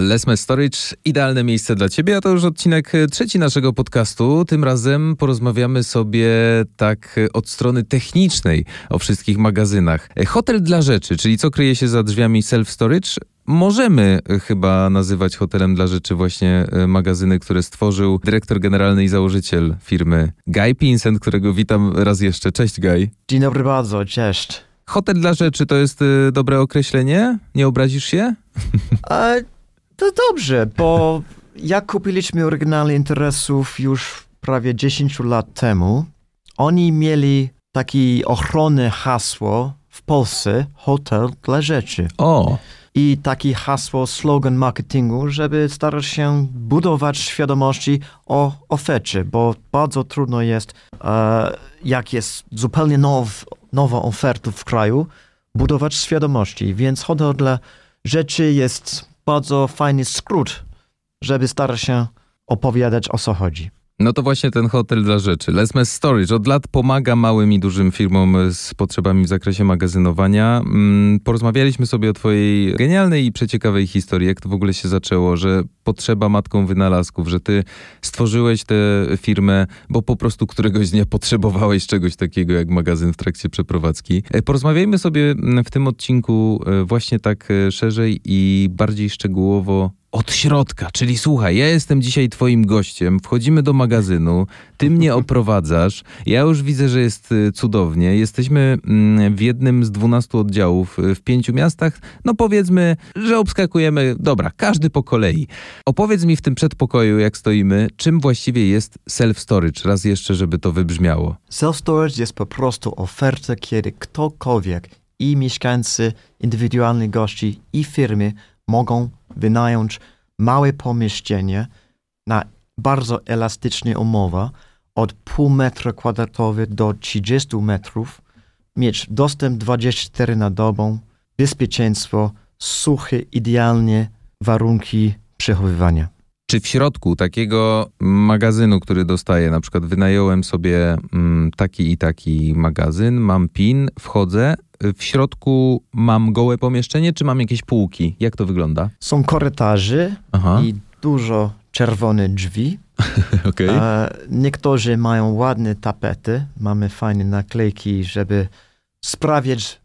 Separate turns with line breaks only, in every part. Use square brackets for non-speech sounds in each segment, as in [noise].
Lesme Storage, idealne miejsce dla Ciebie, a to już odcinek trzeci naszego podcastu. Tym razem porozmawiamy sobie tak od strony technicznej o wszystkich magazynach. Hotel dla rzeczy, czyli co kryje się za drzwiami self-storage, możemy chyba nazywać hotelem dla rzeczy właśnie e, magazyny, które stworzył dyrektor generalny i założyciel firmy Guy Pinsent, którego witam raz jeszcze. Cześć Guy.
Dzień dobry bardzo, cześć.
Hotel dla rzeczy to jest e, dobre określenie? Nie obrazisz się?
To dobrze, bo jak kupiliśmy oryginalny interesów już prawie 10 lat temu, oni mieli takie ochronne hasło w Polsce, hotel dla rzeczy.
O!
i takie hasło, slogan marketingu, żeby starać się budować świadomości o ofercie, bo bardzo trudno jest, e, jak jest zupełnie now, nowa oferta w kraju, budować świadomości. Więc hotel dla rzeczy jest bardzo fajny skrót, żeby starać się opowiadać o co chodzi.
No to właśnie ten hotel dla rzeczy. Lesmes Storage od lat pomaga małym i dużym firmom z potrzebami w zakresie magazynowania. Mm, porozmawialiśmy sobie o twojej genialnej i przeciekawej historii, jak to w ogóle się zaczęło, że potrzeba matką wynalazków, że ty stworzyłeś tę firmę, bo po prostu któregoś dnia potrzebowałeś czegoś takiego jak magazyn w trakcie przeprowadzki. E, porozmawiajmy sobie mm, w tym odcinku e, właśnie tak e, szerzej i bardziej szczegółowo od środka. Czyli słuchaj, ja jestem dzisiaj twoim gościem, wchodzimy do magazynu, ty mnie [laughs] oprowadzasz, ja już widzę, że jest y, cudownie. Jesteśmy mm, w jednym z dwunastu oddziałów y, w pięciu miastach. No powiedzmy, że obskakujemy, dobra, każdy po kolei. Opowiedz mi w tym przedpokoju, jak stoimy, czym właściwie jest self-storage, raz jeszcze, żeby to wybrzmiało.
Self-storage jest po prostu oferta, kiedy ktokolwiek i mieszkańcy, indywidualni gości i firmy mogą wynająć małe pomieszczenie na bardzo elastyczne umowa od pół metra kwadratowego do 30 metrów, mieć dostęp 24 na dobę, bezpieczeństwo, suche, idealnie warunki przechowywania.
Czy w środku takiego magazynu, który dostaję, na przykład wynająłem sobie mm, taki i taki magazyn, mam PIN, wchodzę, w środku mam gołe pomieszczenie, czy mam jakieś półki? Jak to wygląda?
Są korytarze
Aha.
i dużo czerwone drzwi. [laughs]
Okay.
E, niektórzy mają ładne tapety, mamy fajne naklejki, żeby sprawiać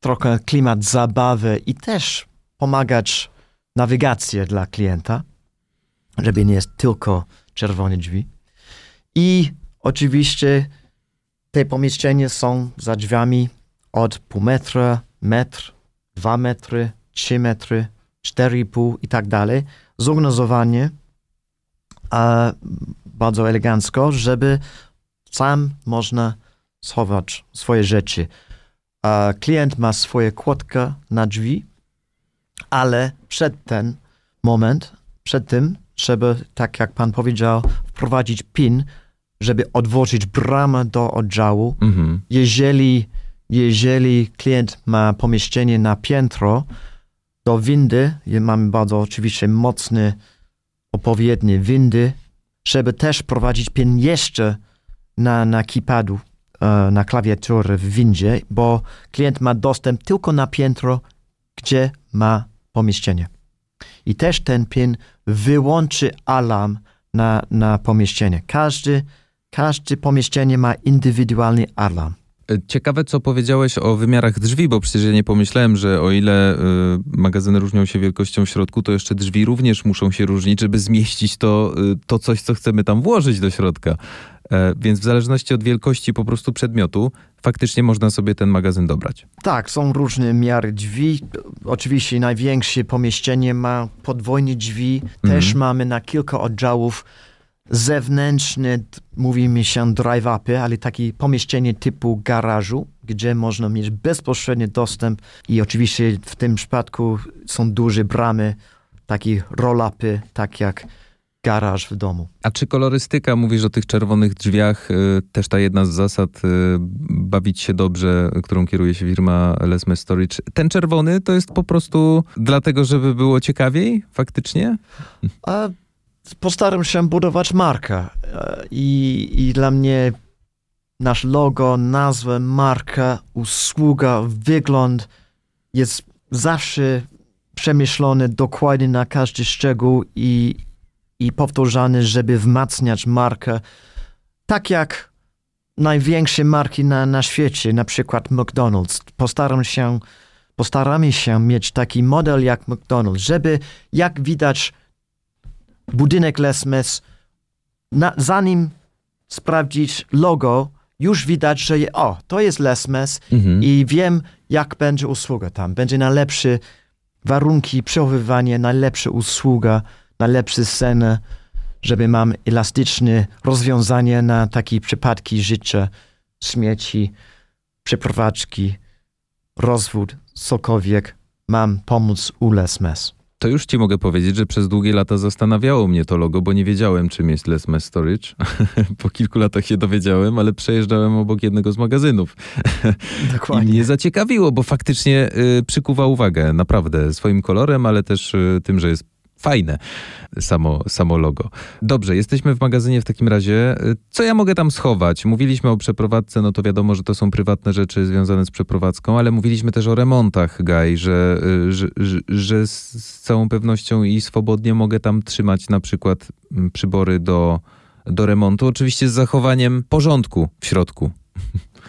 trochę klimat zabawy i też pomagać nawigację dla klienta, żeby nie jest tylko czerwone drzwi. I oczywiście te pomieszczenia są za drzwiami od pół metra, metr, dwa metry, trzy metry, cztery i pół i tak dalej. Zorganizowanie a bardzo elegancko, żeby sam można schować swoje rzeczy. A klient ma swoje kłodka na drzwi, ale przed ten moment, przed tym, żeby, tak jak pan powiedział, wprowadzić PIN, żeby otworzyć bramę do oddziału.
Mhm.
Jeżeli jeżeli klient ma pomieszczenie na piętro, do windy, mamy bardzo oczywiście mocne, odpowiednie windy, żeby też prowadzić PIN jeszcze na, na keypadu, e, na klawiaturę w windzie, bo klient ma dostęp tylko na piętro, gdzie ma pomieszczenie. I też ten PIN wyłączy alarm na, na pomieszczenie. Każdy, każde pomieszczenie ma indywidualny alarm.
Ciekawe, co powiedziałeś o wymiarach drzwi, bo przecież ja nie pomyślałem, że o ile y, magazyny różnią się wielkością w środku, to jeszcze drzwi również muszą się różnić, żeby zmieścić to, y, to coś, co chcemy tam włożyć do środka. E, więc w zależności od wielkości po prostu przedmiotu, faktycznie można sobie ten magazyn dobrać.
Tak, są różne miary drzwi. Oczywiście największe pomieszczenie ma podwójne drzwi. Też
Mhm.
mamy na kilka oddziałów zewnętrzne, mówimy się drive-upy, ale takie pomieszczenie typu garażu, gdzie można mieć bezpośredni dostęp i oczywiście w tym przypadku są duże bramy, takie roll-upy, tak jak garaż w domu.
A czy kolorystyka, mówisz o tych czerwonych drzwiach, y, też ta jedna z zasad, y, bawić się dobrze, którą kieruje się firma Lesme Storage. Ten czerwony to jest po prostu dlatego, żeby było ciekawiej faktycznie?
A postaram się budować markę E, i, i dla mnie nasz logo, nazwa, marka, usługa, wygląd jest zawsze przemyślony dokładnie na każdy szczegół i, i żeby wzmacniać markę. Tak jak największe marki na, na świecie, na przykład McDonald's. Postaram się, postaramy się mieć taki model jak McDonald's, żeby jak widać budynek Lesmes, na, zanim sprawdzić logo, już widać, że je, o, to jest Lesmes
Mhm.
i wiem, jak będzie usługa tam. Będzie najlepsze warunki przechowywania, najlepsza usługa, najlepsze sceny, żeby mam elastyczne rozwiązanie na takie przypadki życia, śmieci, przeprowadzki, rozwód, cokolwiek. Mam pomóc u Lesmes.
To już ci mogę powiedzieć, że przez długie lata zastanawiało mnie to logo, bo nie wiedziałem, czym jest Les Mes Storage. [laughs] po kilku latach się dowiedziałem, ale przejeżdżałem obok jednego z magazynów. [laughs] I mnie zaciekawiło, bo faktycznie y, przykuwa uwagę naprawdę swoim kolorem, ale też y, tym, że jest fajne samo, samo logo. Dobrze, jesteśmy w magazynie w takim razie. Co ja mogę tam schować? Mówiliśmy o przeprowadzce, no to wiadomo, że to są prywatne rzeczy związane z przeprowadzką, ale mówiliśmy też o remontach, Gaj, że, y, że, że, że z, z całą pewnością i swobodnie mogę tam trzymać na przykład mm, przybory do, do remontu, oczywiście z zachowaniem porządku w środku.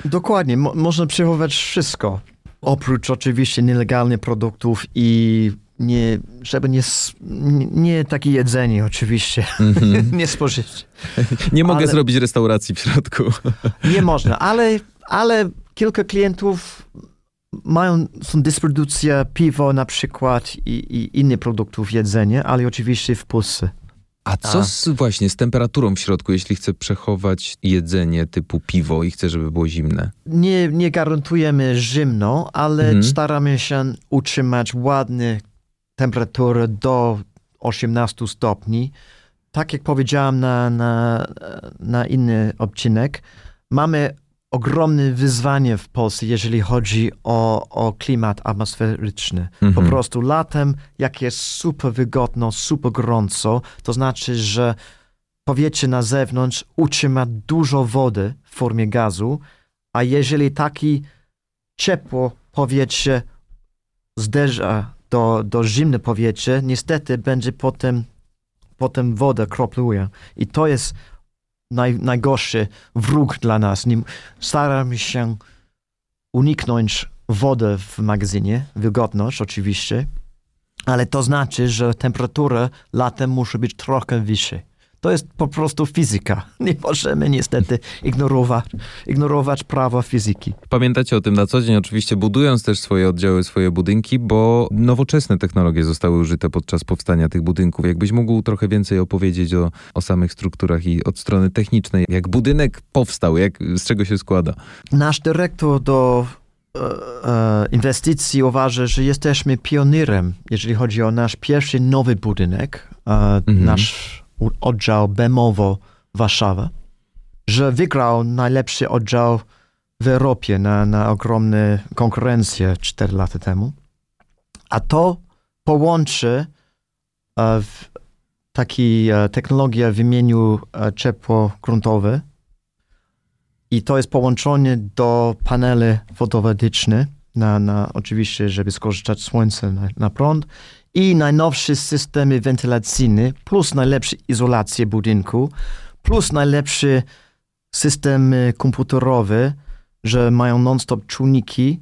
Dokładnie, mo- można przechowywać wszystko. Oprócz oczywiście nielegalnych produktów i nie, żeby nie, nie, takie jedzenie oczywiście, [laughs] nie spożyć.
Nie mogę
Ale-
zrobić restauracji w środku. [laughs]
Nie można, ale, ale kilka klientów mają, są dystrybucja piwo na przykład i, i innych produktów jedzenia, ale oczywiście w Polsce.
A co z, właśnie z temperaturą w środku, jeśli chcę przechować jedzenie typu piwo i chcę, żeby było zimne?
Nie, nie garantujemy zimno, ale
Mhm.
staramy się utrzymać ładne temperatury do 18 stopni. Tak jak powiedziałem na, na, na inny odcinek, mamy ogromne wyzwanie w Polsce, jeżeli chodzi o, o klimat atmosferyczny. Po
Mhm.
prostu latem, jak jest super wygodno, super gorąco, to znaczy, że powietrze na zewnątrz utrzyma dużo wody w formie gazu, a jeżeli taki ciepło powietrze zderza do, do zimne powietrze, niestety będzie potem, potem woda kropluje. I to jest naj, najgorszy wróg dla nas. Nie, staramy się uniknąć wody w magazynie, wilgotność oczywiście, ale to znaczy, że temperatura latem musi być trochę wyższa. To jest po prostu fizyka. [laughs] Nie możemy niestety ignorować, ignorować prawa fizyki.
Pamiętacie o tym na co dzień, oczywiście budując też swoje oddziały, swoje budynki, bo nowoczesne technologie zostały użyte podczas powstania tych budynków. Jakbyś mógł trochę więcej opowiedzieć o, o samych strukturach i od strony technicznej, jak budynek powstał, jak, z czego się składa?
Nasz dyrektor do e, e, inwestycji uważa, że jesteśmy pionierem, jeżeli chodzi o nasz pierwszy nowy budynek, e,
Mhm.
nasz oddział BEMOWO Warszawa, że wygrał najlepszy oddział w Europie na, na ogromne konkurencje 4 lata temu. A to połączy e, w taki e, technologia w imieniu e, ciepło gruntowe i to jest połączone do paneli fotowoltaiczne, na, na, oczywiście, żeby skorzystać z słońca na, na prąd i najnowsze systemy wentylacyjne, plus najlepsze izolacje budynku, plus najlepsze systemy komputerowe, że mają non-stop czujniki,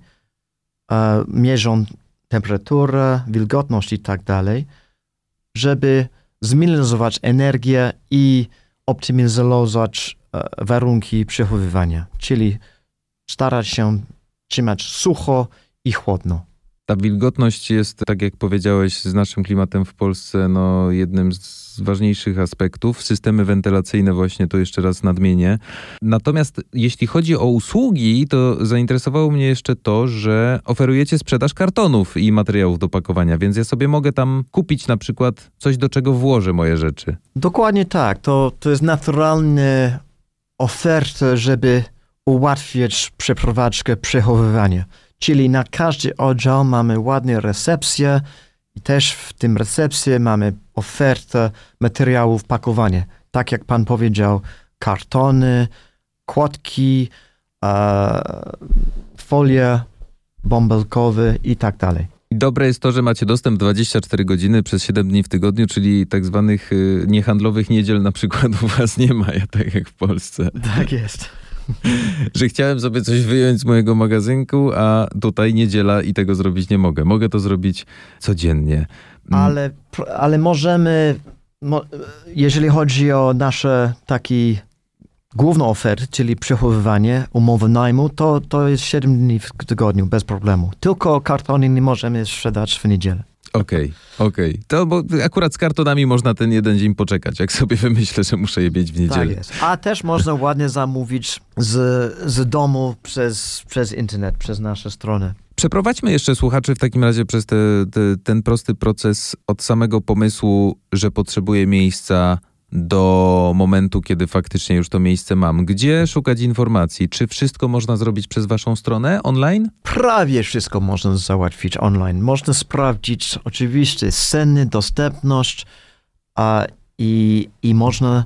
e, mierzą temperaturę, wilgotność i tak dalej, żeby zminimalizować energię i optymalizować e, warunki przechowywania, czyli starać się trzymać sucho i chłodno.
Ta wilgotność jest, tak jak powiedziałeś, z naszym klimatem w Polsce no, jednym z ważniejszych aspektów. Systemy wentylacyjne właśnie to jeszcze raz nadmienię. Natomiast jeśli chodzi o usługi, to zainteresowało mnie jeszcze to, że oferujecie sprzedaż kartonów i materiałów do pakowania, więc ja sobie mogę tam kupić na przykład coś, do czego włożę moje rzeczy.
Dokładnie tak. To, to jest naturalna oferta, żeby ułatwić przeprowadzkę przechowywania. Czyli na każdy oddział mamy ładne recepcje i też w tym recepcji mamy ofertę materiałów pakowania. Tak jak pan powiedział, kartony, kłodki, e, folie bąbelkowe i tak dalej.
Dobre jest to, że macie dostęp 24 godziny przez 7 dni w tygodniu, czyli tak zwanych y, niehandlowych niedziel na przykład u was nie ma, tak jak w Polsce.
Tak jest. [laughs]
że chciałem sobie coś wyjąć z mojego magazynku, a tutaj niedziela i tego zrobić nie mogę. Mogę to zrobić codziennie.
Mm. Ale, ale możemy, jeżeli chodzi o nasze taki główną ofertę, czyli przechowywanie, umowy najmu, to, to jest 7 dni w tygodniu bez problemu. Tylko kartony nie możemy sprzedać w niedzielę.
Okej, okay, okej. Okay. To bo akurat z kartonami można ten jeden dzień poczekać, jak sobie [laughs] wymyślę, że muszę je mieć w niedzielę.
Tak jest. A też można [laughs] ładnie zamówić z, z domu przez, przez internet, przez nasze strony.
Przeprowadźmy jeszcze słuchaczy w takim razie przez te, te, ten prosty proces od samego pomysłu, że potrzebuję miejsca do momentu, kiedy faktycznie już to miejsce mam. Gdzie szukać informacji? Czy wszystko można zrobić przez waszą stronę online?
Prawie wszystko można załatwić online. Można sprawdzić oczywiście ceny, dostępność a, i, i można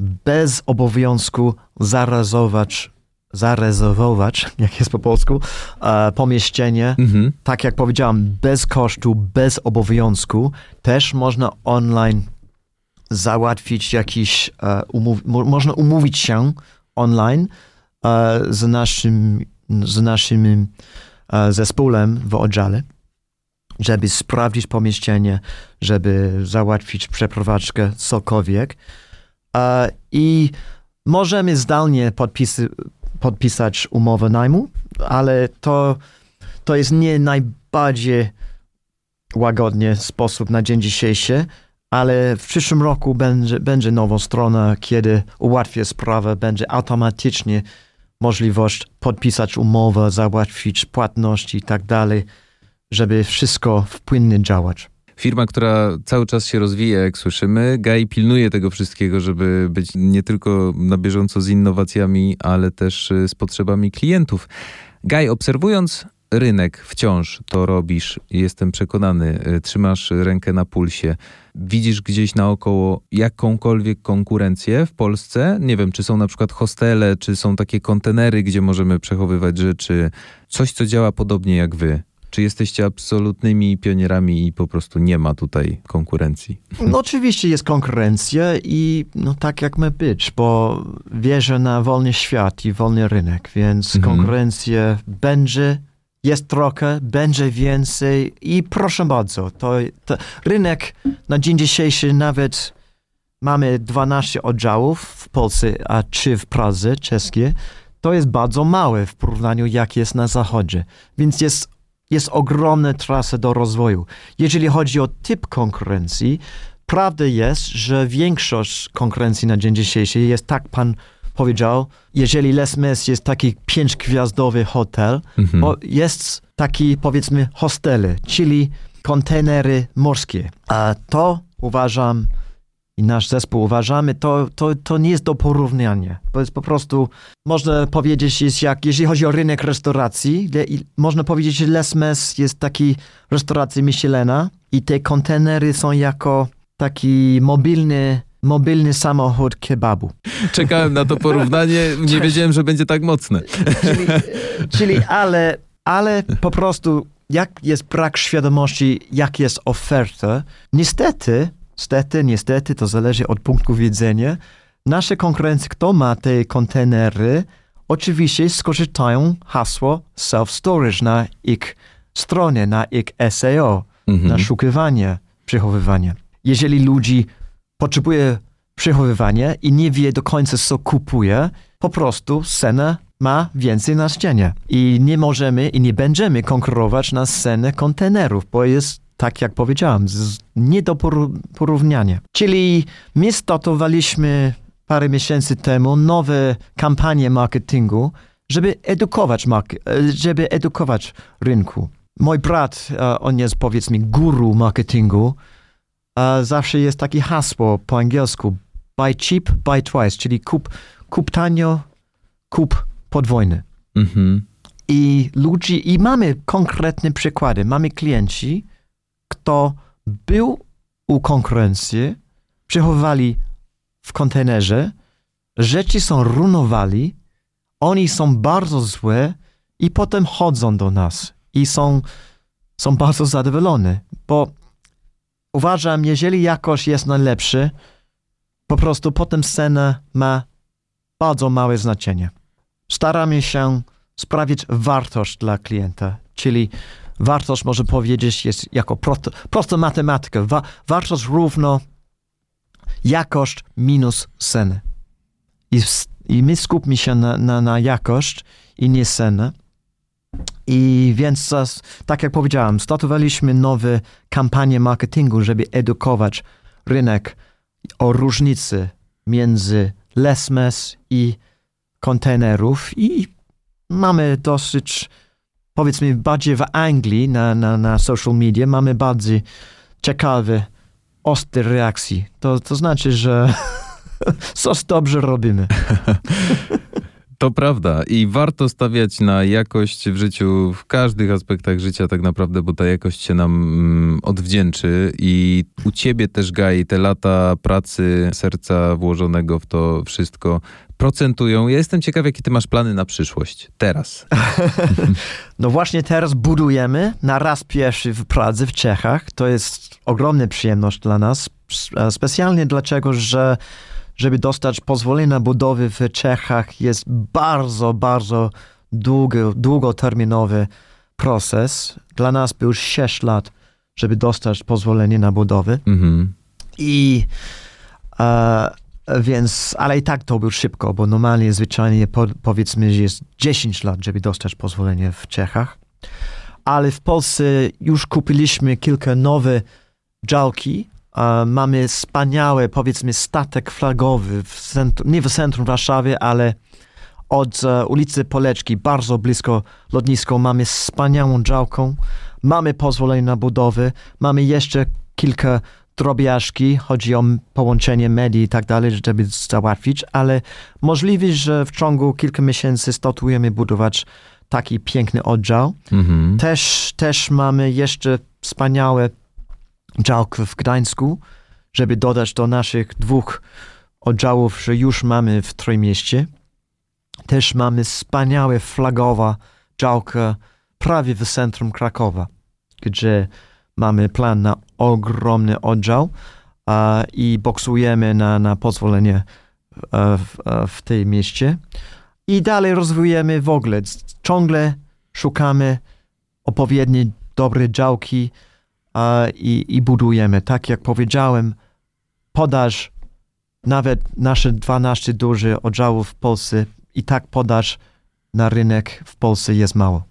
bez obowiązku zarezerwować zarezerwować, [laughs] jak jest po polsku, e, pomieszczenie. Mhm. Tak jak powiedziałam, bez kosztu, bez obowiązku. Też można online załatwić jakiś, e, umów, można umówić się online e, z naszym, z naszym e, zespołem w oddziale, żeby sprawdzić pomieszczenie, żeby załatwić przeprowadzkę, cokolwiek. I możemy zdalnie podpisy, podpisać umowę najmu, ale to, to jest nie najbardziej łagodny sposób na dzień dzisiejszy, ale w przyszłym roku będzie, będzie nowa strona, kiedy ułatwię sprawę, będzie automatycznie możliwość podpisać umowę, załatwić płatność i tak dalej, żeby wszystko płynnie działać.
Firma, która cały czas się rozwija, jak słyszymy. Gaj pilnuje tego wszystkiego, żeby być nie tylko na bieżąco z innowacjami, ale też y, z potrzebami klientów. Gaj, obserwując rynek wciąż to robisz, jestem przekonany, y, trzymasz rękę na pulsie. Widzisz gdzieś naokoło jakąkolwiek konkurencję w Polsce? Nie wiem, czy są na przykład hostele, czy są takie kontenery, gdzie możemy przechowywać rzeczy, coś, co działa podobnie jak wy. Czy jesteście absolutnymi pionierami i po prostu nie ma tutaj konkurencji?
No oczywiście jest konkurencja i no tak jak my być, bo wierzę na wolny świat i wolny rynek, więc mhm. konkurencja będzie jest trochę, będzie więcej i proszę bardzo, to, to rynek na dzień dzisiejszy nawet mamy 12 oddziałów w Polsce, a 3 w Pradze czeskie. To jest bardzo małe w porównaniu jak jest na zachodzie, więc jest, jest ogromna trasa do rozwoju. Jeżeli chodzi o typ konkurencji, prawda jest, że większość konkurencji na dzień dzisiejszy jest tak pan powiedział, jeżeli Les Mis jest taki pięćgwiazdowy hotel, mhm. jest taki powiedzmy hostele, czyli kontenery morskie. A to uważam i nasz zespół uważamy, to, to, to nie jest do porównania. To jest po prostu, można powiedzieć, jest jak, jeżeli chodzi o rynek restauracji, można powiedzieć, że Les Mis jest taki restauracja Michelena i te kontenery są jako taki mobilny mobilny samochód kebabu.
Czekałem na to porównanie, nie [laughs] wiedziałem, że będzie tak mocne.
czyli, czyli ale, ale po prostu jak jest brak świadomości, jak jest oferta, niestety, niestety, niestety, to zależy od punktu widzenia, nasze konkurencje, kto ma te kontenery, oczywiście skorzystają hasło self-storage na ich stronie, na ich SEO, mhm. na szukiwanie, przechowywanie. Jeżeli ludzi potrzebuje przechowywania i nie wie do końca, co kupuje, po prostu cenę ma więcej na ścianie. I nie możemy i nie będziemy konkurować na scenę kontenerów, bo jest, tak jak powiedziałem, nie do porównania. Czyli my startowaliśmy parę miesięcy temu nowe kampanie marketingu, żeby edukować, żeby edukować rynku. Mój brat, e, on jest powiedzmy guru marketingu, zawsze jest takie hasło po angielsku buy cheap, buy twice, czyli kup, kup tanio, kup podwójny. Mhm. I ludzi, i mamy konkretne przykłady. Mamy klienci, kto był u konkurencji, przechowywali w kontenerze, rzeczy są runowali, oni są bardzo złe i potem chodzą do nas i są są bardzo zadowolone, bo uważam, jeżeli jakość jest najlepsza, po prostu potem cena ma bardzo małe znaczenie. Staramy się sprawić wartość dla klienta, czyli wartość, może powiedzieć, jest jako prosto, prosta matematyka. Wa, wartość równo jakość minus cenę. I, i my skupmy się na, na, na jakość i nie cenę. I więc, tak jak powiedziałem, startowaliśmy nowe kampanie marketingu, żeby edukować rynek o różnicy między lesmes i kontenerów i mamy dosyć, powiedzmy, bardziej w Anglii na, na, na social media mamy bardziej ciekawe, ostre reakcje. To, to znaczy, że [laughs] coś dobrze robimy. [laughs]
To prawda i warto stawiać na jakość w życiu, w każdych aspektach życia tak naprawdę, bo ta jakość się nam mm, odwdzięczy i u ciebie też, Gaj, te lata pracy, serca włożonego w to wszystko procentują. Ja jestem ciekaw, jakie ty masz plany na przyszłość, teraz. [laughs]
no właśnie teraz budujemy na raz pierwszy w Pradze, w Czechach. To jest ogromna przyjemność dla nas, specjalnie dlatego, że żeby dostać pozwolenie na budowę w Czechach jest bardzo, bardzo długo, długoterminowy proces. Dla nas był 6 lat, żeby dostać pozwolenie na budowę. Mhm. I e, więc, ale i tak to był szybko, bo normalnie zwyczajnie po, powiedzmy, że jest 10 lat, żeby dostać pozwolenie w Czechach. Ale w Polsce już kupiliśmy kilka nowe działki, mamy wspaniały, powiedzmy, statek flagowy, w centrum, nie w centrum Warszawy, ale od e, ulicy Poleczki, bardzo blisko lotnisko, mamy wspaniałą działkę, mamy pozwolenie na budowę, mamy jeszcze kilka drobiażki, chodzi o połączenie medii i tak dalej, żeby załatwić, ale możliwe, że w ciągu kilku miesięcy startujemy budować taki piękny oddział. Mhm. Też, też mamy jeszcze wspaniałe działkę w Gdańsku, żeby dodać do naszych dwóch oddziałów, że już mamy w Trójmieście. Też mamy wspaniałe flagowa działkę prawie w centrum Krakowa, gdzie mamy plan na ogromny oddział uh, i boksujemy na, na pozwolenie uh, w, uh, w tej mieście. I dalej rozwijamy w ogóle. Ciągle szukamy odpowiedniej dobre działki, i, i budujemy. Tak jak powiedziałem, podaż, nawet nasze 12 duże oddziałów w Polsce, i tak podaż na rynek w Polsce jest mało.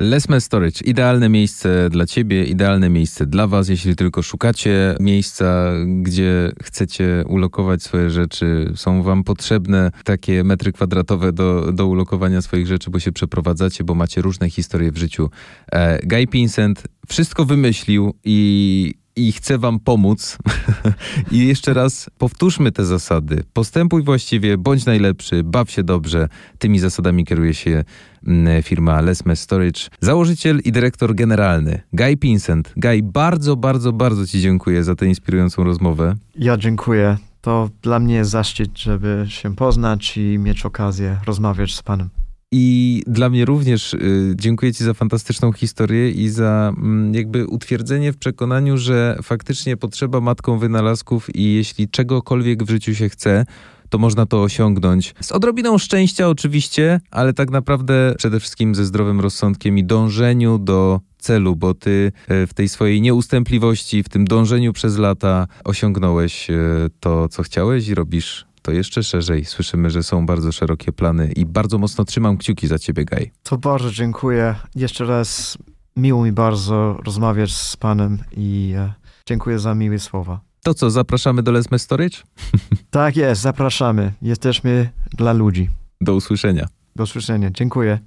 Lesme Storage, idealne miejsce dla Ciebie, idealne miejsce dla Was, jeśli tylko szukacie miejsca, gdzie chcecie ulokować swoje rzeczy, są Wam potrzebne takie metry kwadratowe do, do ulokowania swoich rzeczy, bo się przeprowadzacie, bo macie różne historie w życiu. E, Guy Pinsent wszystko wymyślił i i chcę Wam pomóc. [laughs] I jeszcze raz powtórzmy te zasady. Postępuj właściwie, bądź najlepszy, baw się dobrze. Tymi zasadami kieruje się mm, firma Lesme Storage. Założyciel i dyrektor generalny Guy Pinsent. Guy, bardzo, bardzo, bardzo Ci dziękuję za tę inspirującą rozmowę.
Ja dziękuję. To dla mnie zaszczyt, żeby się poznać i mieć okazję rozmawiać z Panem.
I dla mnie również y, dziękuję Ci za fantastyczną historię i za mm, jakby utwierdzenie w przekonaniu, że faktycznie potrzeba matką wynalazków i jeśli czegokolwiek w życiu się chce, to można to osiągnąć. Z odrobiną szczęścia oczywiście, ale tak naprawdę przede wszystkim ze zdrowym rozsądkiem i dążeniu do celu, bo ty e, w tej swojej nieustępliwości, w tym dążeniu przez lata osiągnąłeś e, to, co chciałeś i robisz to jeszcze szerzej. Słyszymy, że są bardzo szerokie plany i bardzo mocno trzymam kciuki za ciebie, Gaj.
To bardzo dziękuję. Jeszcze raz miło mi bardzo rozmawiać z panem i e, dziękuję za miłe słowa.
To co, zapraszamy do Lesme Storage? [laughs]
tak jest, zapraszamy. Jesteśmy dla ludzi.
Do usłyszenia.
Do usłyszenia. Dziękuję.